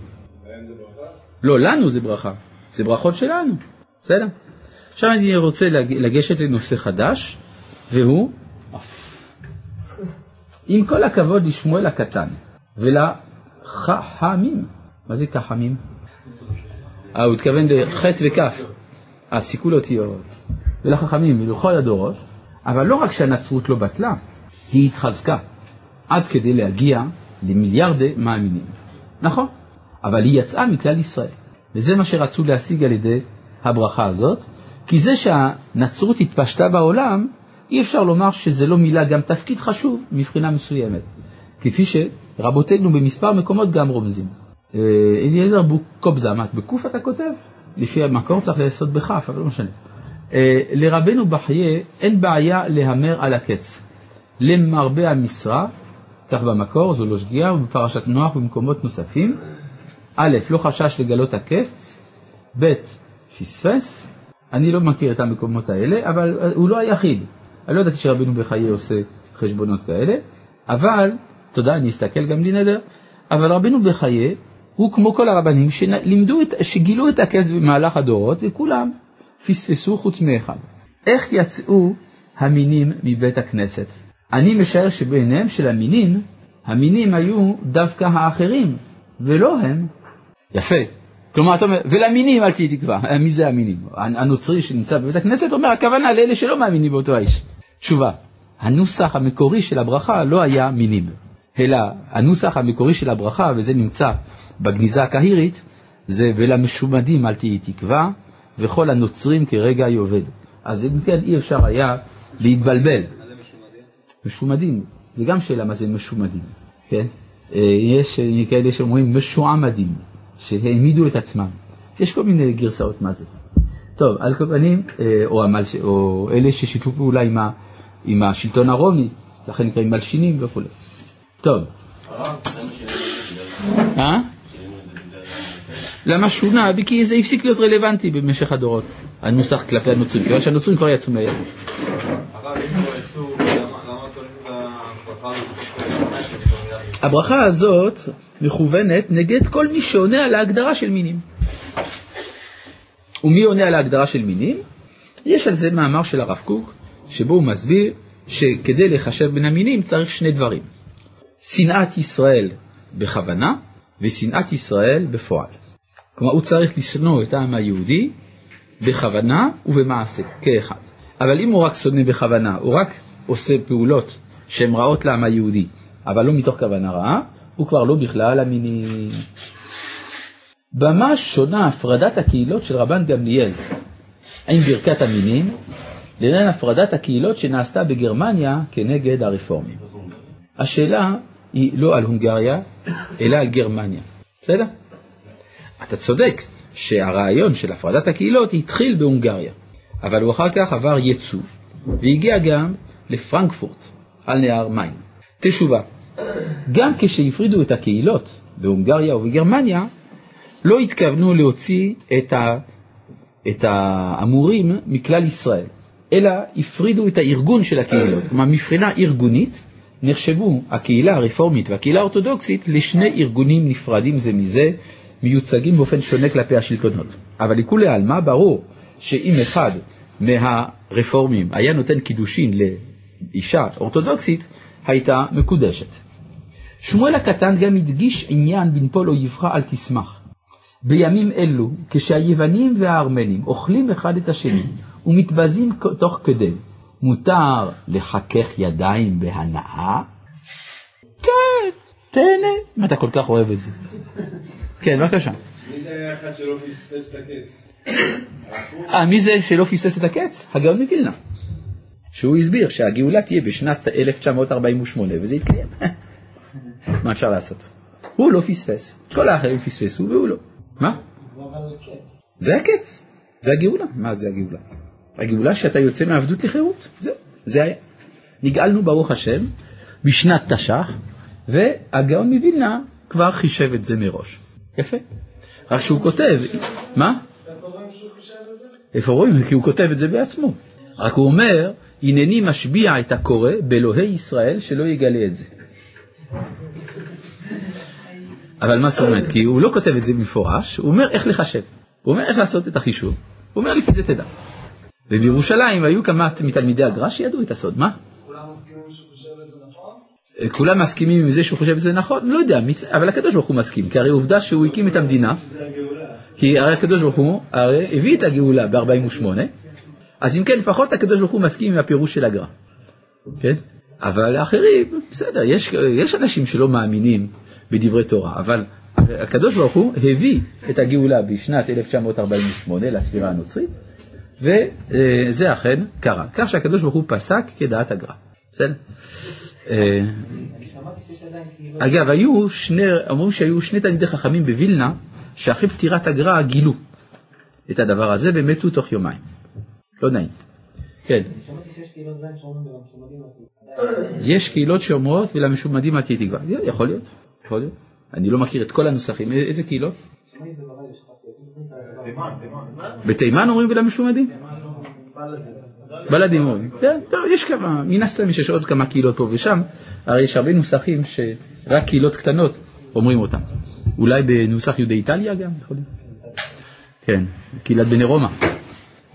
לא, לנו זה ברכה. זה ברכות שלנו. בסדר? עכשיו אני רוצה לגשת לנושא חדש, והוא, עם כל הכבוד לשמואל הקטן ולחכמים, מה זה כחמים? אה, הוא התכוון לחטא וכף. אה, סיכול אותיות. ולחכמים ולכל הדורות, אבל לא רק שהנצרות לא בטלה, היא התחזקה עד כדי להגיע למיליארדי מאמינים. נכון, אבל היא יצאה מכלל ישראל, וזה מה שרצו להשיג על ידי הברכה הזאת, כי זה שהנצרות התפשטה בעולם, אי אפשר לומר שזה לא מילא גם תפקיד חשוב מבחינה מסוימת, כפי שרבותינו במספר מקומות גם רומזים. אה, אליעזר בוקובזה, מה, בקוף אתה כותב? לפי המקור צריך לעשות בכף, אבל לא משנה. אה, לרבנו בחייה אין בעיה להמר על הקץ. למרבה המשרה, כך במקור, זו לא שגיאה, ובפרשת נוח ובמקומות נוספים, א', לא חשש לגלות הקץ, ב', פספס, אני לא מכיר את המקומות האלה, אבל הוא לא היחיד. אני לא ידעתי שרבנו בחיי עושה חשבונות כאלה, אבל, תודה, אני אסתכל גם לי נדר, אבל רבנו בחיי הוא כמו כל הרבנים שלימדו, שגילו את הקץ במהלך הדורות, וכולם פספסו חוץ מאחד. איך יצאו המינים מבית הכנסת? אני משער שבעיניהם של המינים, המינים היו דווקא האחרים, ולא הם. יפה. כלומר, אתה אומר, ולמינים אל תהי תקווה. מי זה המינים? הנוצרי שנמצא בבית הכנסת אומר, הכוונה לאלה שלא מאמינים באותו האיש. תשובה, הנוסח המקורי של הברכה לא היה מינים, אלא הנוסח המקורי של הברכה, וזה נמצא בגניזה הקהירית, זה ולמשומדים אל תהי תקווה, וכל הנוצרים כרגע יאבדו. אז אם כן אי אפשר היה להתבלבל. משומדים? זה גם שאלה מה זה משומדים, כן? אה, יש כאלה שאומרים משועמדים, שהעמידו את עצמם. יש כל מיני גרסאות מה זה. טוב, על כל פנים, אה, או, המל, או אלה ששיתפו פעולה עם, ה, עם השלטון הרומי, לכן נקראים מלשינים וכו'. טוב. אה? למה שונה? כי זה הפסיק להיות רלוונטי במשך הדורות, הנוסח כלפי הנוצרים, כיוון שהנוצרים כבר יצאו מהיד. הברכה הזאת מכוונת נגד כל מי שעונה על ההגדרה של מינים. ומי עונה על ההגדרה של מינים? יש על זה מאמר של הרב קוק, שבו הוא מסביר שכדי לחשב בין המינים צריך שני דברים. שנאת ישראל בכוונה ושנאת ישראל בפועל. כלומר, הוא צריך לשנוא את העם היהודי בכוונה ובמעשה, כאחד. אבל אם הוא רק שונא בכוונה, הוא רק עושה פעולות שהן רעות לעם היהודי, אבל לא מתוך כוונה רעה, הוא כבר לא בכלל המינים. במה שונה הפרדת הקהילות של רבן גמליאל עם ברכת המינים לבין הפרדת הקהילות שנעשתה בגרמניה כנגד הרפורמים. השאלה היא לא על הונגריה, אלא על גרמניה. בסדר? אתה צודק שהרעיון של הפרדת הקהילות התחיל בהונגריה, אבל הוא אחר כך עבר ייצוא, והגיע גם לפרנקפורט, על נהר מים. תשובה, גם כשהפרידו את הקהילות בהונגריה ובגרמניה, לא התכוונו להוציא את, ה, את האמורים מכלל ישראל, אלא הפרידו את הארגון של הקהילות. כלומר, מבחינה ארגונית נחשבו הקהילה הרפורמית והקהילה האורתודוקסית לשני ארגונים נפרדים זה מזה, מיוצגים באופן שונה כלפי השלטונות. אבל לכולי עלמא ברור שאם אחד מהרפורמים היה נותן קידושין לאישה אורתודוקסית, הייתה מקודשת. שמואל הקטן גם הדגיש עניין בנפול אויבך אל תשמח. בימים אלו, כשהיוונים והארמנים אוכלים אחד את השני ומתבזים תוך כדי, מותר לחכך ידיים בהנאה? כן, תהנה, אם אתה כל כך אוהב את זה. כן, בבקשה. מי זה היה אחד שלא פספס את הקץ? אה, מי זה שלא פספס את הקץ? הגאון מווילנה. שהוא הסביר שהגאולה תהיה בשנת 1948, וזה יתקיים. מה אפשר לעשות? הוא לא פספס, כל האחרים פספסו והוא לא. מה? זה הקץ, זה הגאולה. מה זה הגאולה? הגאולה שאתה יוצא מעבדות לחירות, זהו, זה היה. נגאלנו ברוך השם בשנת תש"ח, והגאון מווילנה כבר חישב את זה מראש. יפה. רק שהוא כותב, מה? איפה רואים? כי הוא כותב את זה בעצמו. רק הוא אומר, הנני משביע את הקורא באלוהי ישראל שלא יגלה את זה. אבל מה זאת אומרת? כי הוא לא כותב את זה במפורש, הוא אומר איך לחשב. הוא אומר איך לעשות את החישוב. הוא אומר לפי זה תדע. ובירושלים היו כמה מתלמידי הגר"א שידעו את הסוד. מה? כולם מסכימים עם זה שהוא חושב שזה נכון? לא יודע, אבל הקדוש ברוך הוא מסכים, כי הרי עובדה שהוא הקים את המדינה, כי הרי הקדוש ברוך הוא הרי הביא את הגאולה ב-48, אז אם כן, לפחות הקדוש ברוך הוא מסכים עם הפירוש של הגר"א, כן? אבל האחרים, בסדר, יש, יש אנשים שלא מאמינים בדברי תורה, אבל הקדוש ברוך הוא הביא את הגאולה בשנת 1948 לספירה הנוצרית, וזה אכן קרה. כך שהקדוש ברוך הוא פסק כדעת הגר"א, בסדר? אה, אגב, היו שני, אמרו שהיו שני תלמידי חכמים בווילנה, שאחרי פטירת הגר"א גילו את הדבר הזה ומתו תוך יומיים. לא נעים. כן. יש קהילות שאומרות ולמשומדים אל תהיה תקווה. יכול להיות, יכול להיות. אני לא מכיר את כל הנוסחים. איזה קהילות? בתימן אומרים ולמשומדים? אומרים. כן, טוב, יש כמה, מן הסתם יש עוד כמה קהילות פה ושם, הרי יש הרבה נוסחים שרק קהילות קטנות אומרים אותם. אולי בנוסח יהודי איטליה גם, יכול להיות. כן, קהילת בני רומא.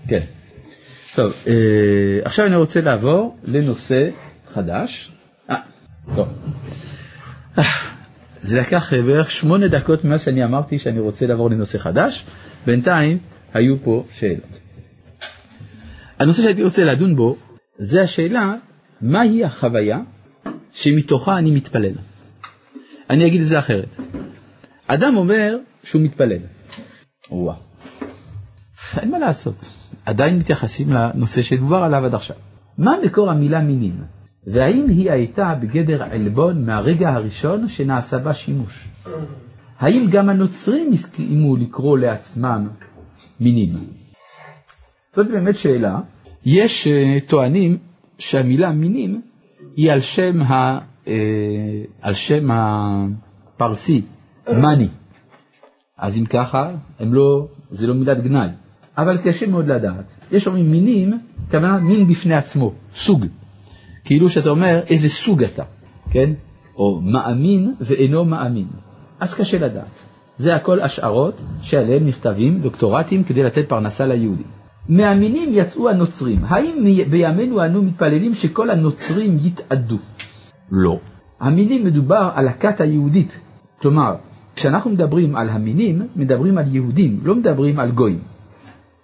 כן. טוב, אה, עכשיו אני רוצה לעבור לנושא חדש. אה, לא. אה, זה לקח בערך שמונה דקות ממה שאני אמרתי שאני רוצה לעבור לנושא חדש. בינתיים היו פה שאלות. הנושא שהייתי רוצה לדון בו זה השאלה מהי החוויה שמתוכה אני מתפלל. אני אגיד את זה אחרת. אדם אומר שהוא מתפלל. וואה. אין מה לעשות. עדיין מתייחסים לנושא שדובר עליו עד עכשיו. מה מקור המילה מינים? והאם היא הייתה בגדר עלבון מהרגע הראשון שנעשה בה שימוש? האם גם הנוצרים הסכימו לקרוא לעצמם מינים? זאת באמת שאלה. יש uh, טוענים שהמילה מינים היא על שם, ה, uh, על שם הפרסי, מאני. אז אם ככה, הם לא, זה לא מילת גנאי. אבל קשה מאוד לדעת. יש אומרים מינים, כוונה מין בפני עצמו, סוג. כאילו שאתה אומר איזה סוג אתה, כן? או מאמין ואינו מאמין. אז קשה לדעת. זה הכל השערות שעליהן נכתבים דוקטורטים כדי לתת פרנסה ליהודים. מהמינים יצאו הנוצרים. האם בימינו אנו מתפללים שכל הנוצרים יתאדו? לא. המינים מדובר על הכת היהודית. כלומר, כשאנחנו מדברים על המינים, מדברים על יהודים, לא מדברים על גויים.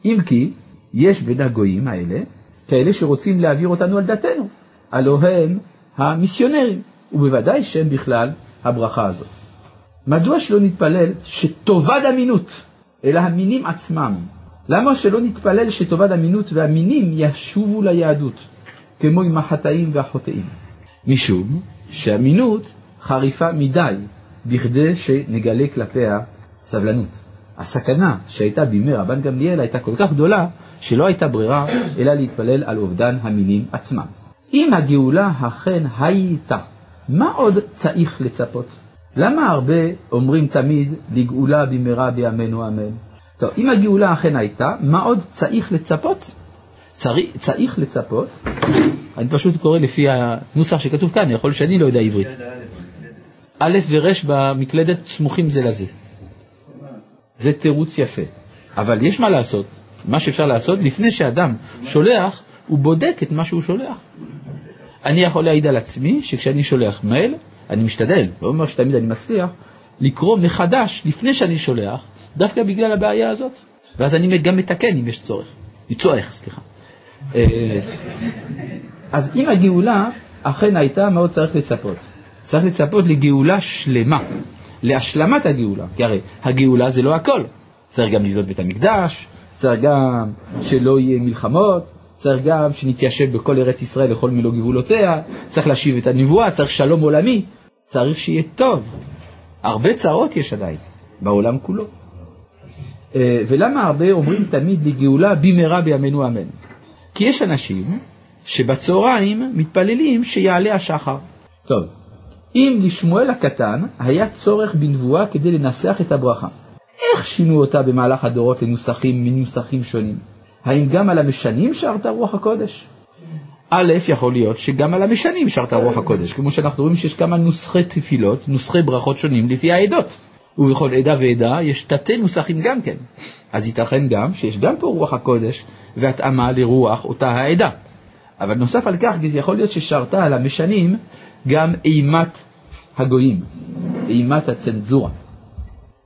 אם כי, יש בין הגויים האלה כאלה שרוצים להעביר אותנו על דתנו. הלא הם המיסיונרים, ובוודאי שהם בכלל הברכה הזאת. מדוע שלא נתפלל שטובת אמינות, אלא המינים עצמם? למה שלא נתפלל שטובת אמינות והמינים ישובו ליהדות, כמו עם החטאים והחוטאים? משום שאמינות חריפה מדי, בכדי שנגלה כלפיה סבלנות. הסכנה שהייתה בימי רבן גמליאל הייתה כל כך גדולה, שלא הייתה ברירה אלא להתפלל על אובדן המינים עצמם. אם הגאולה אכן הייתה, מה עוד צריך לצפות? למה הרבה אומרים תמיד לגאולה במהרה בימינו אמן? טוב, אם הגאולה אכן הייתה, מה עוד צריך לצפות? צריך, צריך לצפות, אני פשוט קורא לפי הנוסח שכתוב כאן, יכול להיות שאני לא יודע עברית. א' ור' במקלדת סמוכים זה לזה. זה תירוץ יפה. אבל יש מה לעשות, מה שאפשר לעשות, לפני שאדם שולח, הוא בודק את מה שהוא שולח. אני יכול להעיד על עצמי שכשאני שולח מייל, אני משתדל, לא אומר שתמיד אני מצליח, לקרוא מחדש לפני שאני שולח, דווקא בגלל הבעיה הזאת. ואז אני גם מתקן אם יש צורך. צורך, סליחה. אה, אז אם הגאולה אכן הייתה, מה עוד צריך לצפות? צריך לצפות לגאולה שלמה, להשלמת הגאולה. כי הרי הגאולה זה לא הכל. צריך גם לבנות בית המקדש, צריך גם שלא יהיה מלחמות, צריך גם שנתיישב בכל ארץ ישראל לכל מלוא גבולותיה, צריך להשיב את הנבואה, צריך שלום עולמי, צריך שיהיה טוב. הרבה צרות יש עדיין, בעולם כולו. אה, ולמה הרבה אומרים תמיד לגאולה במהרה בימינו אמן? כי יש אנשים שבצהריים מתפללים שיעלה השחר. טוב, אם לשמואל הקטן היה צורך בנבואה כדי לנסח את הברכה, איך שינו אותה במהלך הדורות לנוסחים מנוסחים שונים? האם גם על המשנים שרתה רוח הקודש? א', יכול להיות שגם על המשנים שרתה רוח הקודש, כמו שאנחנו רואים שיש כמה נוסחי תפילות, נוסחי ברכות שונים לפי העדות. ובכל עדה ועדה יש תתי נוסחים גם כן. אז ייתכן גם שיש גם פה רוח הקודש והתאמה לרוח אותה העדה. אבל נוסף על כך, יכול להיות ששרתה על המשנים גם אימת הגויים, אימת הצנזורה.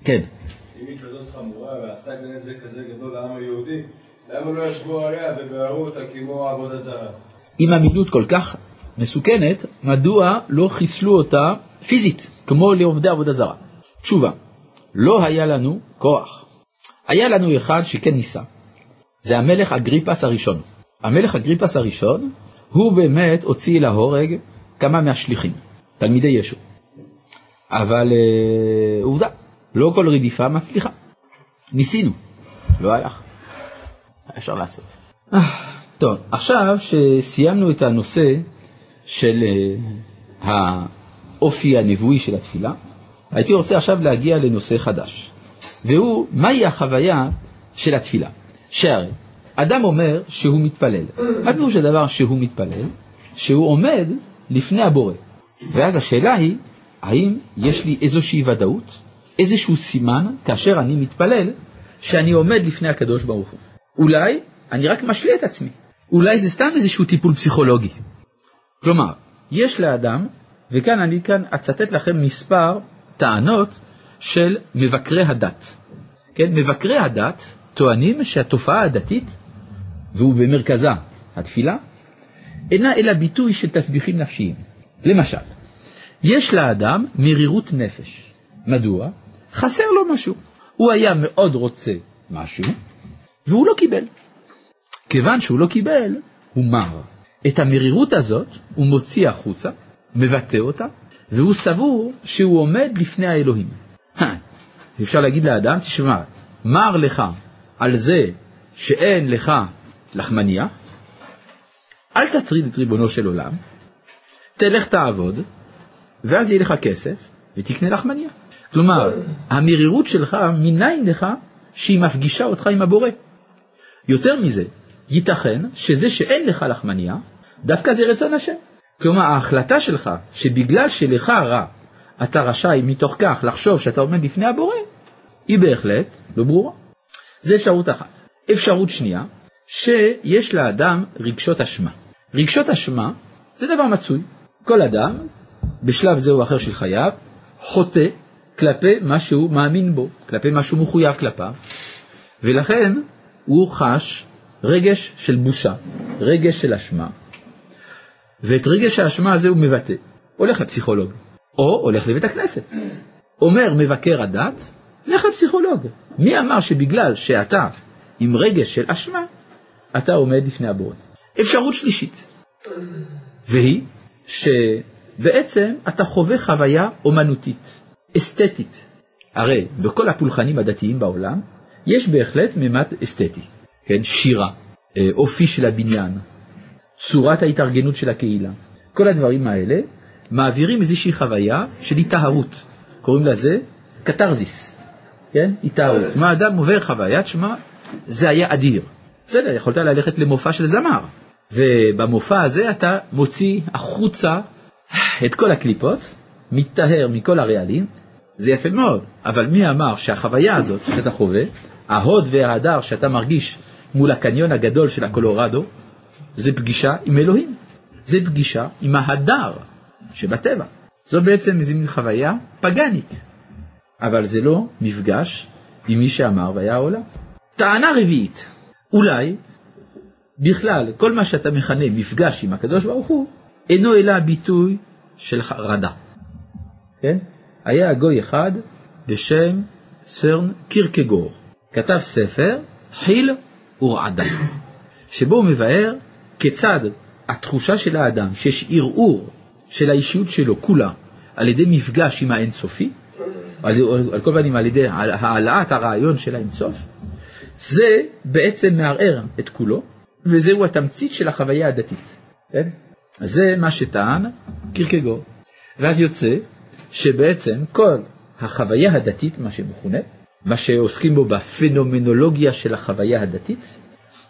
כן. אם היא כזאת חמורה ועשתה נזק כזה גדול לעם היהודי, למה לא ישבו עליה וביערו אותה כמו עבודה זרה? אם המילות כל כך מסוכנת, מדוע לא חיסלו אותה פיזית, כמו לעובדי עבודה זרה? תשובה, לא היה לנו כוח. היה לנו אחד שכן ניסה, זה המלך אגריפס הראשון. המלך אגריפס הראשון, הוא באמת הוציא להורג כמה מהשליחים, תלמידי ישו. אבל אה, עובדה, לא כל רדיפה מצליחה. ניסינו, לא הלך. אפשר לעשות. אה, טוב, עכשיו שסיימנו את הנושא של אה, האופי הנבואי של התפילה, הייתי רוצה עכשיו להגיע לנושא חדש, והוא, מהי החוויה של התפילה? שהרי אדם אומר שהוא מתפלל. מה פירוש הדבר שהוא מתפלל? שהוא עומד לפני הבורא. ואז השאלה היא, האם יש לי איזושהי ודאות, איזשהו סימן, כאשר אני מתפלל, שאני עומד לפני הקדוש ברוך הוא. אולי אני רק משלה את עצמי. אולי זה סתם איזשהו טיפול פסיכולוגי. כלומר, יש לאדם, וכאן אני כאן אצטט לכם מספר טענות של מבקרי הדת. כן, מבקרי הדת טוענים שהתופעה הדתית, והוא במרכזה התפילה, אינה אלא ביטוי של תסביכים נפשיים. למשל, יש לאדם מרירות נפש. מדוע? חסר לו משהו. הוא היה מאוד רוצה משהו, והוא לא קיבל. כיוון שהוא לא קיבל, הוא מר. את המרירות הזאת הוא מוציא החוצה, מבטא אותה, והוא סבור שהוא עומד לפני האלוהים. אפשר להגיד לאדם, תשמע, מר לך על זה שאין לך לחמניה, אל תטריד את ריבונו של עולם, תלך תעבוד, ואז יהיה לך כסף, ותקנה לחמניה. כלומר, המרירות שלך, מניין לך שהיא מפגישה אותך עם הבורא. יותר מזה, ייתכן שזה שאין לך לחמניה, דווקא זה רצון השם. כלומר, ההחלטה שלך, שבגלל שלך רע, אתה רשאי מתוך כך לחשוב שאתה עומד לפני הבורא, היא בהחלט לא ברורה. זה אפשרות אחת. אפשרות שנייה, שיש לאדם רגשות אשמה. רגשות אשמה זה דבר מצוי. כל אדם, בשלב זה או אחר של חייו, חוטא כלפי מה שהוא מאמין בו, כלפי מה שהוא מחויב כלפיו, ולכן הוא חש רגש של בושה, רגש של אשמה. ואת רגש האשמה הזה הוא מבטא. הולך לפסיכולוג, או הולך לבית הכנסת. אומר מבקר הדת, לך לפסיכולוג. מי אמר שבגלל שאתה עם רגש של אשמה, אתה עומד לפני הבורא? אפשרות שלישית, והיא שבעצם אתה חווה חוויה אומנותית, אסתטית. הרי בכל הפולחנים הדתיים בעולם יש בהחלט ממד אסתטי, כן? שירה, אה, אופי של הבניין, צורת ההתארגנות של הקהילה. כל הדברים האלה מעבירים איזושהי חוויה של היטהרות, קוראים לזה קתרזיס, כן? היטהרות. מה אדם עובר חוויית שמע, זה היה אדיר. בסדר, יכולת ללכת למופע של זמר, ובמופע הזה אתה מוציא החוצה את כל הקליפות, מתטהר מכל הרעלים, זה יפה מאוד, אבל מי אמר שהחוויה הזאת שאתה חווה, ההוד וההדר שאתה מרגיש מול הקניון הגדול של הקולורדו, זה פגישה עם אלוהים, זה פגישה עם ההדר שבטבע. זו בעצם איזו מין חוויה פגאנית, אבל זה לא מפגש עם מי שאמר והיה העולם. טענה רביעית, אולי בכלל כל מה שאתה מכנה מפגש עם הקדוש ברוך הוא, אינו אלא ביטוי של חרדה. כן? היה גוי אחד בשם סרן קירקגור, כתב ספר חיל ורעדה, שבו הוא מבאר כיצד התחושה של האדם שיש ערעור של האישיות שלו כולה על ידי מפגש עם האינסופי, על, על כל פנים על ידי העלאת הרעיון של האינסוף, זה בעצם מערער את כולו, וזהו התמצית של החוויה הדתית. כן? זה מה שטען קירקגור. ואז יוצא שבעצם כל החוויה הדתית, מה שמכונה, מה שעוסקים בו בפנומנולוגיה של החוויה הדתית,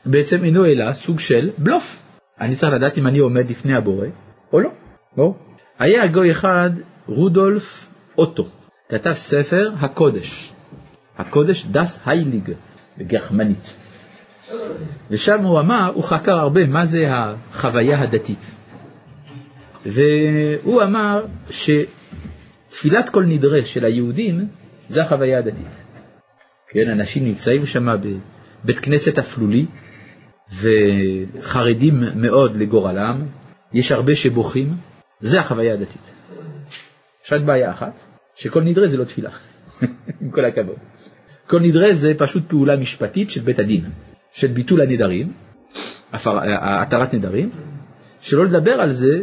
בעצם אינו אלא סוג של בלוף. אני צריך לדעת אם אני עומד לפני הבורא או לא. בוא. היה גוי אחד, רודולף אוטו, כתב ספר הקודש, הקודש דס הייליג בגרמנית. ושם הוא אמר, הוא חקר הרבה מה זה החוויה הדתית. והוא אמר שתפילת כל נדרה של היהודים זה החוויה הדתית. כן, אנשים נמצאים שם בבית כנסת אפלולי וחרדים מאוד לגורלם, יש הרבה שבוכים, זה החוויה הדתית. יש רק בעיה אחת, שכל נדרה זה לא תפילה, עם כל הכבוד. כל נדרה זה פשוט פעולה משפטית של בית הדין, של ביטול הנדרים, התרת נדרים, שלא לדבר על זה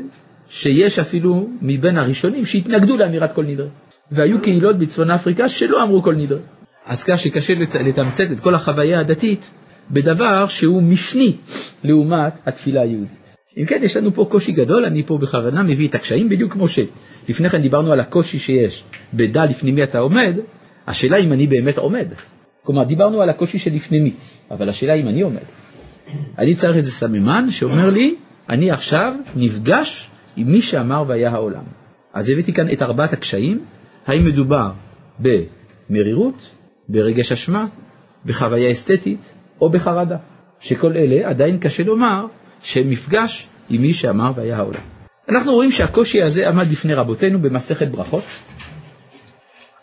שיש אפילו מבין הראשונים שהתנגדו לאמירת כל נדרה. והיו קהילות בצפון אפריקה שלא אמרו כל נדרה. אז כך שקשה לתמצת את כל החוויה הדתית בדבר שהוא משני לעומת התפילה היהודית. אם כן, יש לנו פה קושי גדול, אני פה בכוונה מביא את הקשיים בדיוק כמו שלפני כן דיברנו על הקושי שיש בדע לפני מי אתה עומד, השאלה אם אני באמת עומד. כלומר, דיברנו על הקושי שלפני מי, אבל השאלה אם אני עומד. אני צריך איזה סממן שאומר לי, אני עכשיו נפגש עם מי שאמר והיה העולם. אז הבאתי כאן את ארבעת הקשיים, האם מדובר במרירות, ברגש אשמה, בחוויה אסתטית או בחרדה, שכל אלה עדיין קשה לומר שהם מפגש עם מי שאמר והיה העולם. אנחנו רואים שהקושי הזה עמד בפני רבותינו במסכת ברכות.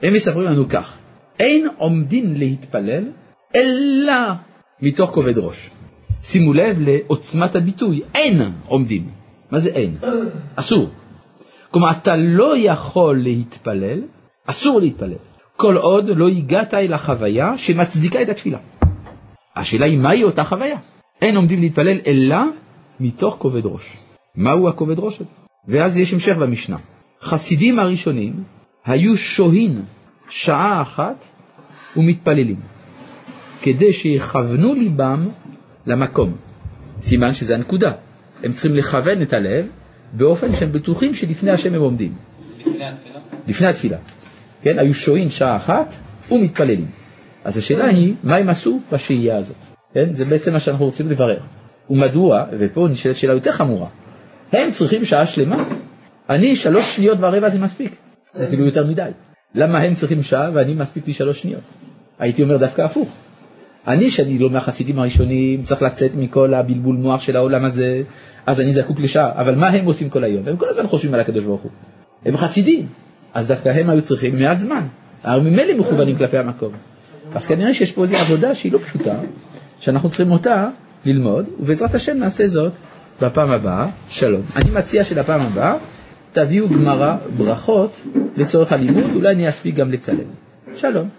הם מספרים לנו כך, אין עומדין להתפלל אלא מתוך כובד ראש. שימו לב לעוצמת הביטוי, אין עומדים. מה זה אין? אסור. כלומר, אתה לא יכול להתפלל, אסור להתפלל, כל עוד לא הגעת אל החוויה שמצדיקה את התפילה. השאלה היא, מהי אותה חוויה? אין עומדים להתפלל אלא מתוך כובד ראש. מהו הכובד ראש הזה? ואז יש המשך במשנה. חסידים הראשונים היו שוהים שעה אחת ומתפללים, כדי שיכוונו ליבם למקום. סימן שזה הנקודה. הם צריכים לכוון את הלב באופן שהם בטוחים שלפני השם הם עומדים. לפני התפילה? לפני התפילה. כן, היו שוהים שעה אחת ומתפללים. אז השאלה היא, מה הם עשו בשהייה הזאת? כן, זה בעצם מה שאנחנו רוצים לברר. ומדוע, ופה נשאלת שאלה יותר חמורה, הם צריכים שעה שלמה? אני שלוש שניות ורבע זה מספיק, זה אפילו יותר מדי. למה הם צריכים שעה ואני מספיק לי שלוש שניות? הייתי אומר דווקא הפוך. אני, שאני לא מהחסידים הראשונים, צריך לצאת מכל הבלבול מוח של העולם הזה, אז אני זקוק לשעה. אבל מה הם עושים כל היום? הם כל הזמן חושבים על הקדוש ברוך הוא. הם חסידים, אז דווקא הם היו צריכים מעט זמן. הרי ממילא מכוונים כלפי המקום. אז כנראה שיש פה איזו עבודה שהיא לא פשוטה, שאנחנו צריכים אותה ללמוד, ובעזרת השם נעשה זאת בפעם הבאה, שלום. אני מציע שלפעם הבאה תביאו גמרא ברכות לצורך הלימוד, אולי אני אספיק גם לצלם. שלום.